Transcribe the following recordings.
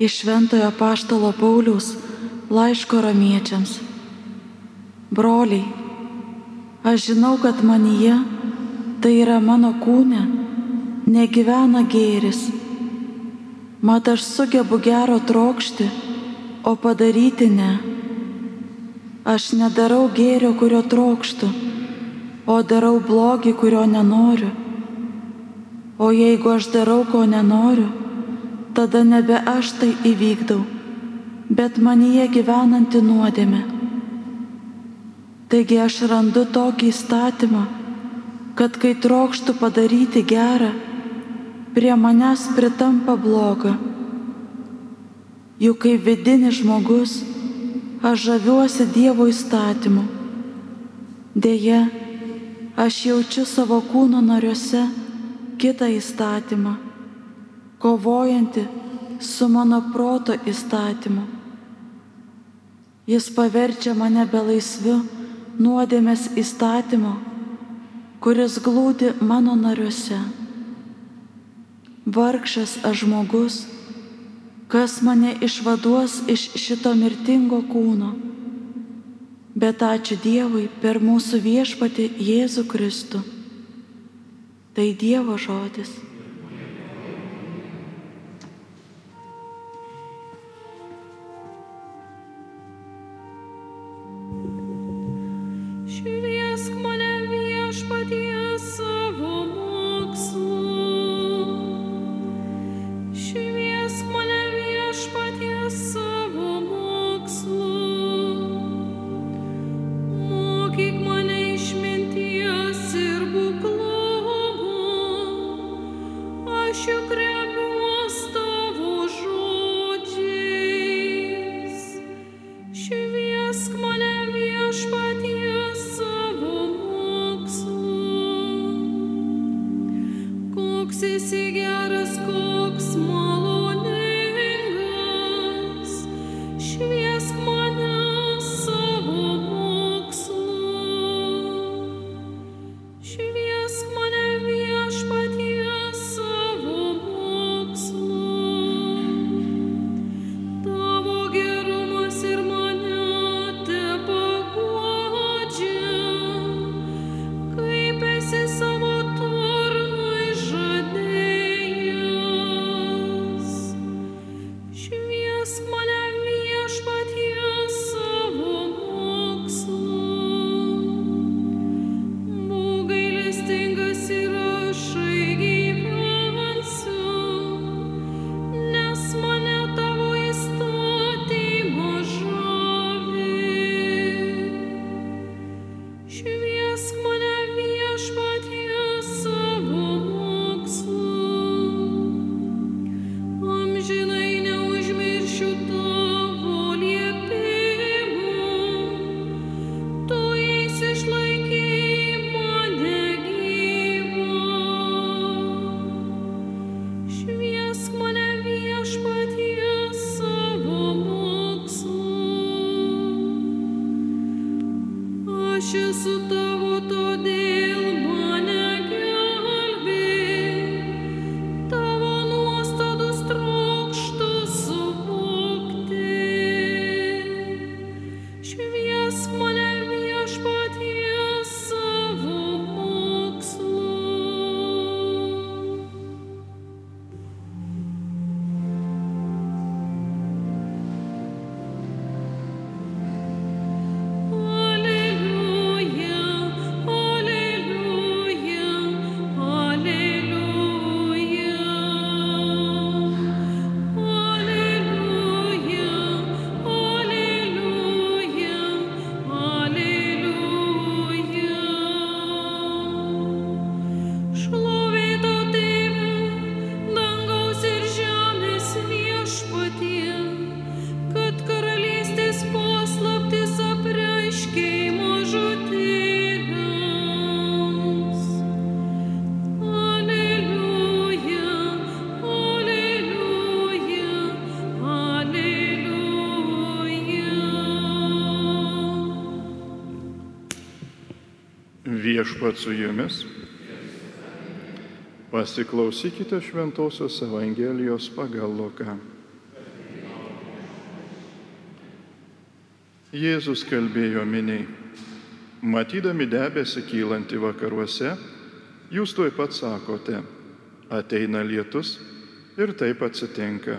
iš Šventojo Paštalo Pauliaus laiško ramiečiams. Broliai, aš žinau, kad manyje, tai yra mano kūne, negyvena gėris. Mat aš sugebu gero trokšti, o padaryti ne. Aš nedarau gėrio, kurio trokštų, o darau blogį, kurio nenoriu. O jeigu aš darau, ko nenoriu, tada nebe aš tai įvykdau, bet manyje gyvenanti nuodėme. Taigi aš randu tokį įstatymą, kad kai trokštų padaryti gerą, prie manęs pritampa bloga. Juk kai vidinis žmogus, aš žaviuosi Dievo įstatymu. Deja, aš jaučiu savo kūno nariuose kitą įstatymą kovojanti su mano proto įstatymu. Jis paverčia mane belaisviu nuodėmės įstatymo, kuris glūdi mano nariuose. Vargšas aš žmogus, kas mane išvaduos iš šito mirtingo kūno. Bet ačiū Dievui per mūsų viešpati Jėzų Kristų. Tai Dievo žodis. suksis į geras koks man. Viešpat su jumis. Pasiklausykite Šventojios Evangelijos pagal Luką. Jėzus kalbėjo miniai, matydami debesį kylanti vakaruose, jūs tuoj pat sakote, ateina lietus ir taip atsitinka.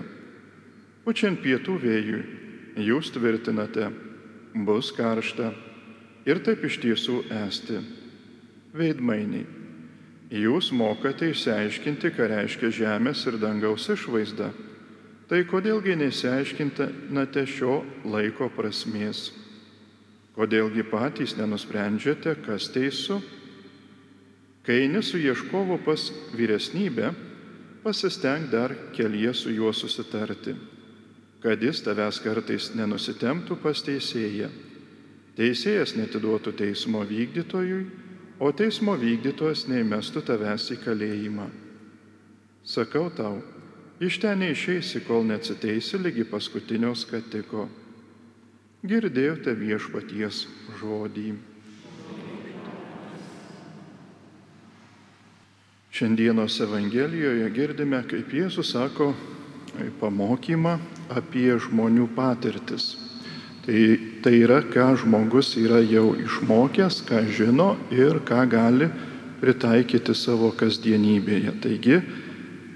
Pučiant pietų vėjui, jūs tvirtinate, bus karšta ir taip iš tiesų esti Veidmainiai, jūs mokate išsiaiškinti, ką reiškia žemės ir dangaus išvaizda Tai kodėlgi nesiaiškinate šio laiko prasmės? Kodėlgi patys nenusprendžiate, kas teisų? Kai eini su ieškovu pas vyresnybę, pasisteng dar kelyje su juo susitarti, kad jis tavęs kartais nenusitemptų pas teisėją. Teisėjas netiduotų teismo vykdytojui, o teismo vykdytojas neįmestų tavęs į kalėjimą. Sakau tau, Iš ten neišeisi, kol neatsiteisi lygi paskutinio skatiko. Girdėjote viešpaties žodį. Šiandienos Evangelijoje girdime, kaip Jėzus sako pamokymą apie žmonių patirtis. Tai, tai yra, ką žmogus yra jau išmokęs, ką žino ir ką gali pritaikyti savo kasdienybėje. Taigi,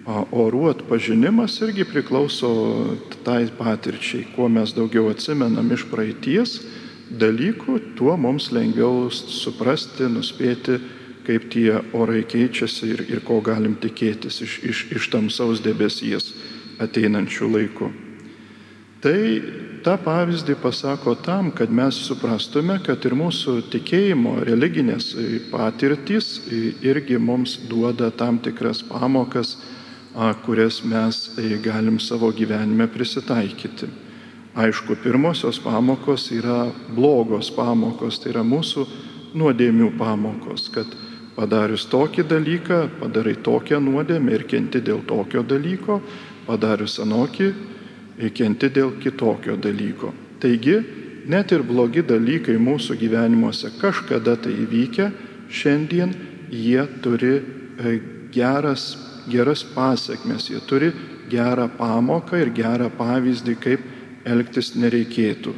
orų atpažinimas irgi priklauso tai patirčiai. Kuo mes daugiau atsimenam iš praeities dalykų, tuo mums lengviau suprasti, nuspėti, kaip tie orai keičiasi ir, ir ko galim tikėtis iš, iš, iš tamsaus debesies ateinančių laikų. Tai tą pavyzdį pasako tam, kad mes suprastume, kad ir mūsų tikėjimo religinės patirtys irgi mums duoda tam tikras pamokas, kurias mes e, galim savo gyvenime prisitaikyti. Aišku, pirmosios pamokos yra blogos pamokos, tai yra mūsų nuodėmių pamokos, kad padarius tokį dalyką, padarai tokią nuodėmę ir kenti dėl tokio dalyko, padarius anokį, kenti dėl kitokio dalyko. Taigi, net ir blogi dalykai mūsų gyvenimuose kažkada tai įvykę, šiandien jie turi e, geras geras pasiekmes, jie turi gerą pamoką ir gerą pavyzdį, kaip elgtis nereikėtų.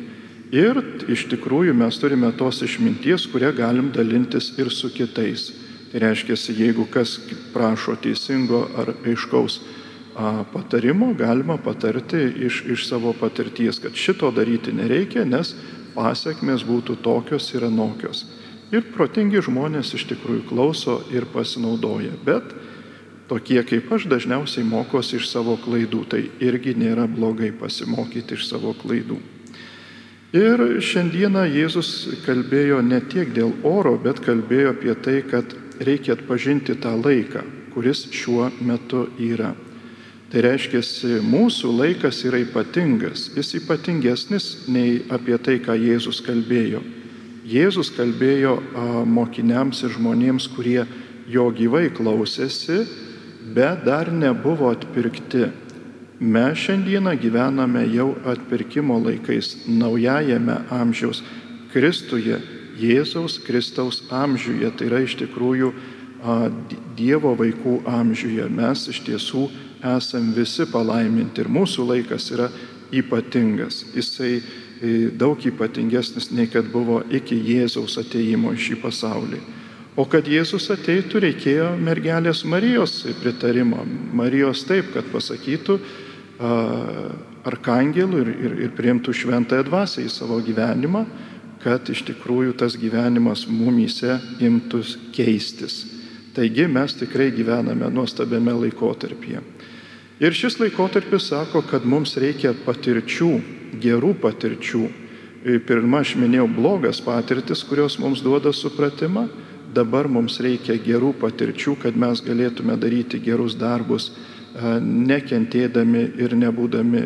Ir iš tikrųjų mes turime tos išminties, kurią galim dalintis ir su kitais. Tai reiškia, jeigu kas prašo teisingo ar aiškaus patarimo, galima patarti iš, iš savo patirties, kad šito daryti nereikia, nes pasiekmes būtų tokios ir anokios. Ir protingi žmonės iš tikrųjų klauso ir pasinaudoja. Bet tokie kaip aš dažniausiai mokosi iš savo klaidų, tai irgi nėra blogai pasimokyti iš savo klaidų. Ir šiandieną Jėzus kalbėjo ne tiek dėl oro, bet kalbėjo apie tai, kad reikia atpažinti tą laiką, kuris šiuo metu yra. Tai reiškia, mūsų laikas yra ypatingas, jis ypatingesnis nei apie tai, ką Jėzus kalbėjo. Jėzus kalbėjo mokiniams ir žmonėms, kurie jo gyvai klausėsi bet dar nebuvo atpirkti. Mes šiandieną gyvename jau atpirkimo laikais, naujajame amžiaus Kristuje, Jėzaus Kristaus amžiuje. Tai yra iš tikrųjų Dievo vaikų amžiuje. Mes iš tiesų esam visi palaiminti ir mūsų laikas yra ypatingas. Jisai e, daug ypatingesnis nei kad buvo iki Jėzaus ateimo į šį pasaulį. O kad Jėzus ateitų, reikėjo mergelės Marijos pritarimo. Marijos taip, kad pasakytų arkangelų ir, ir, ir priimtų šventąją dvasę į savo gyvenimą, kad iš tikrųjų tas gyvenimas mumyse imtus keistis. Taigi mes tikrai gyvename nuostabiame laikotarpyje. Ir šis laikotarpis sako, kad mums reikia patirčių, gerų patirčių. Pirma, aš minėjau blogas patirtis, kurios mums duoda supratimą, dabar mums reikia gerų patirčių, kad mes galėtume daryti gerus darbus, nekentėdami ir nebūdami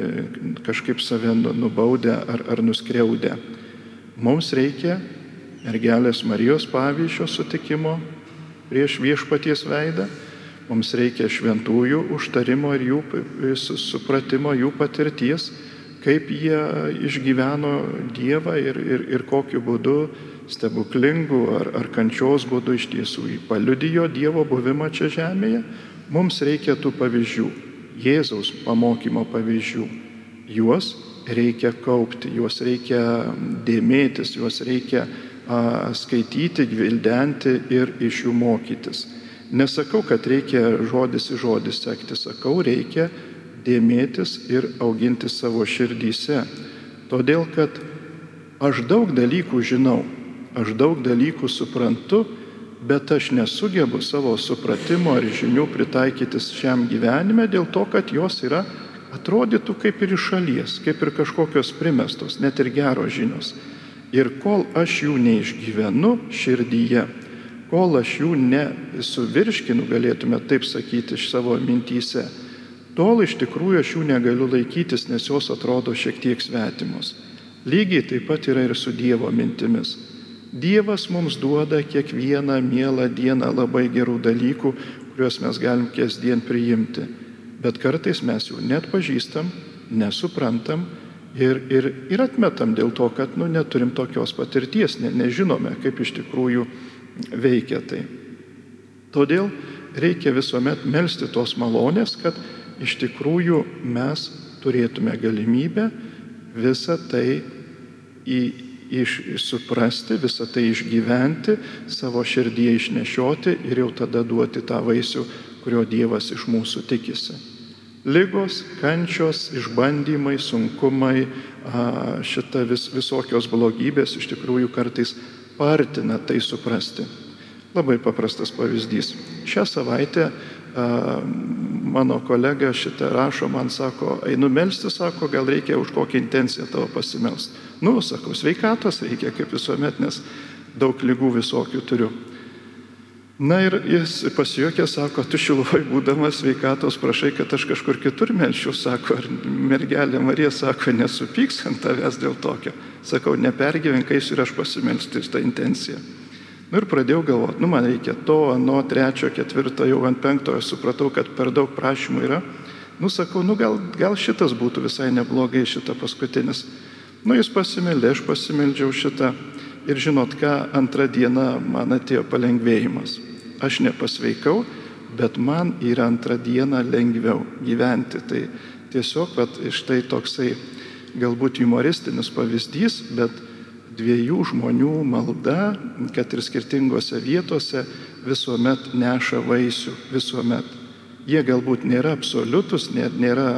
kažkaip save nu, nubaudę ar, ar nuskriaudę. Mums reikia mergelės Marijos pavyzdžio sutikimo prieš viešpaties veidą, mums reikia šventųjų užtarimo ir jų supratimo, jų patirties, kaip jie išgyveno Dievą ir, ir, ir kokiu būdu stebuklingų ar, ar kančios būdų iš tiesų paliudijo Dievo buvimą čia žemėje, mums reikia tų pavyzdžių, Jėzaus pamokymo pavyzdžių. juos reikia kaupti, juos reikia dėmėtis, juos reikia skaityti, gvildenti ir iš jų mokytis. Nesakau, kad reikia žodis į žodį sekti, sakau, reikia dėmėtis ir auginti savo širdyse. Todėl, kad aš daug dalykų žinau, aš daug dalykų suprantu, bet aš nesugebu savo supratimo ar žinių pritaikyti šiam gyvenime dėl to, kad jos yra atrodytų kaip ir iš šalies, kaip ir kažkokios primestos, net ir geros žinios. Ir kol aš jų neišgyvenu širdyje, kol aš jų nesuvirškinu, galėtume taip sakyti, iš savo mintyse, tol iš tikrųjų aš jų negaliu laikytis, nes jos atrodo šiek tiek svetimos. Lygiai taip pat yra ir su Dievo mintimis. Dievas mums duoda kiekvieną mielą dieną labai gerų dalykų, kuriuos mes galim kasdien priimti. Bet kartais mes jų net pažįstam, nesuprantam ir, ir, ir atmetam dėl to, kad nu, neturim tokios patirties, ne, nežinome, kaip iš tikrųjų veikia tai. Todėl reikia visuomet melstį tos malonės, kad iš tikrųjų mes turėtume galimybę visą tai į, iš, suprasti, visą tai išgyventi, savo širdyje išnešioti ir jau tada duoti tą vaisių, kurio Dievas iš mūsų tikisi. Lygos, kančios, išbandymai, sunkumai, šita vis, visokios blogybės iš tikrųjų kartais partina tai suprasti. Labai paprastas pavyzdys. Šią savaitę mano kolega šitą rašo, man sako, einu melsti, sako, gal reikia už kokią intenciją tavo pasimelsti. Nu, sakau, sveikatos reikia kaip visuomet, nes daug lygų visokių turiu. Na ir jis pasijuokė, sako, tu šiluvai būdamas sveikatos prašai, kad aš kažkur kitur melšiu, sako, ar mergelė Marija sako, nesupyks ant tavęs dėl tokio. Sakau, nepergyvenkais ir aš pasimelsti tą intenciją. Nu ir pradėjau galvoti, nu man reikia to, nuo trečio, ketvirto, jau ant penktojo supratau, kad per daug prašymų yra. Nu sakau, nu gal, gal šitas būtų visai neblogai, šita paskutinis. Nu jis pasimeldė, aš pasimeldžiau šitą. Ir žinot ką, antrą dieną man atėjo palengvėjimas. Aš nepasveikau, bet man yra antrą dieną lengviau gyventi. Tai tiesiog, bet štai toksai galbūt humoristinis pavyzdys, bet dviejų žmonių malda, kad ir skirtingose vietose, visuomet neša vaisių, visuomet. Jie galbūt nėra absoliutus, nėra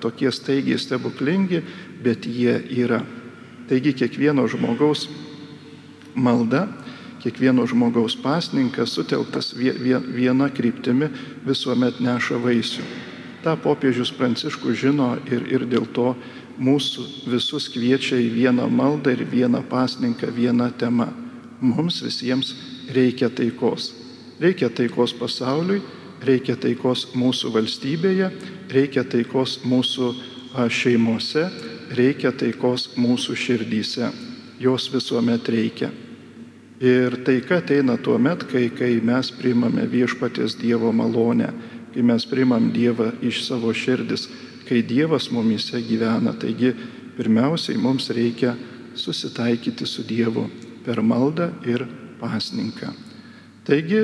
tokie staigiai stebuklingi, bet jie yra. Taigi kiekvieno žmogaus malda, kiekvieno žmogaus pasninkas sutelktas viena kryptimi visuomet neša vaisių. Ta popiežius Pranciškus žino ir, ir dėl to mūsų visus kviečia į vieną maldą ir vieną pasninką, vieną temą. Mums visiems reikia taikos. Reikia taikos pasauliui, reikia taikos mūsų valstybėje, reikia taikos mūsų šeimose, reikia taikos mūsų širdyse. Jos visuomet reikia. Ir taika ateina tuo met, kai, kai mes priimame viešpatės Dievo malonę, kai mes priimam Dievą iš savo širdis kai Dievas mumise gyvena. Taigi pirmiausiai mums reikia susitaikyti su Dievu per maldą ir pasninką. Taigi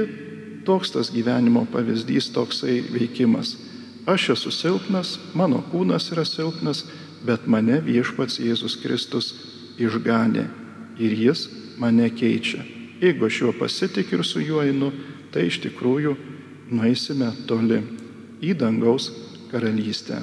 toks tas gyvenimo pavyzdys, toksai veikimas. Aš esu silpnas, mano kūnas yra silpnas, bet mane viešpats Jėzus Kristus išganė ir jis mane keičia. Jeigu aš juo pasitikiu ir su juo einu, tai iš tikrųjų nueisime toli į dangaus karalystę.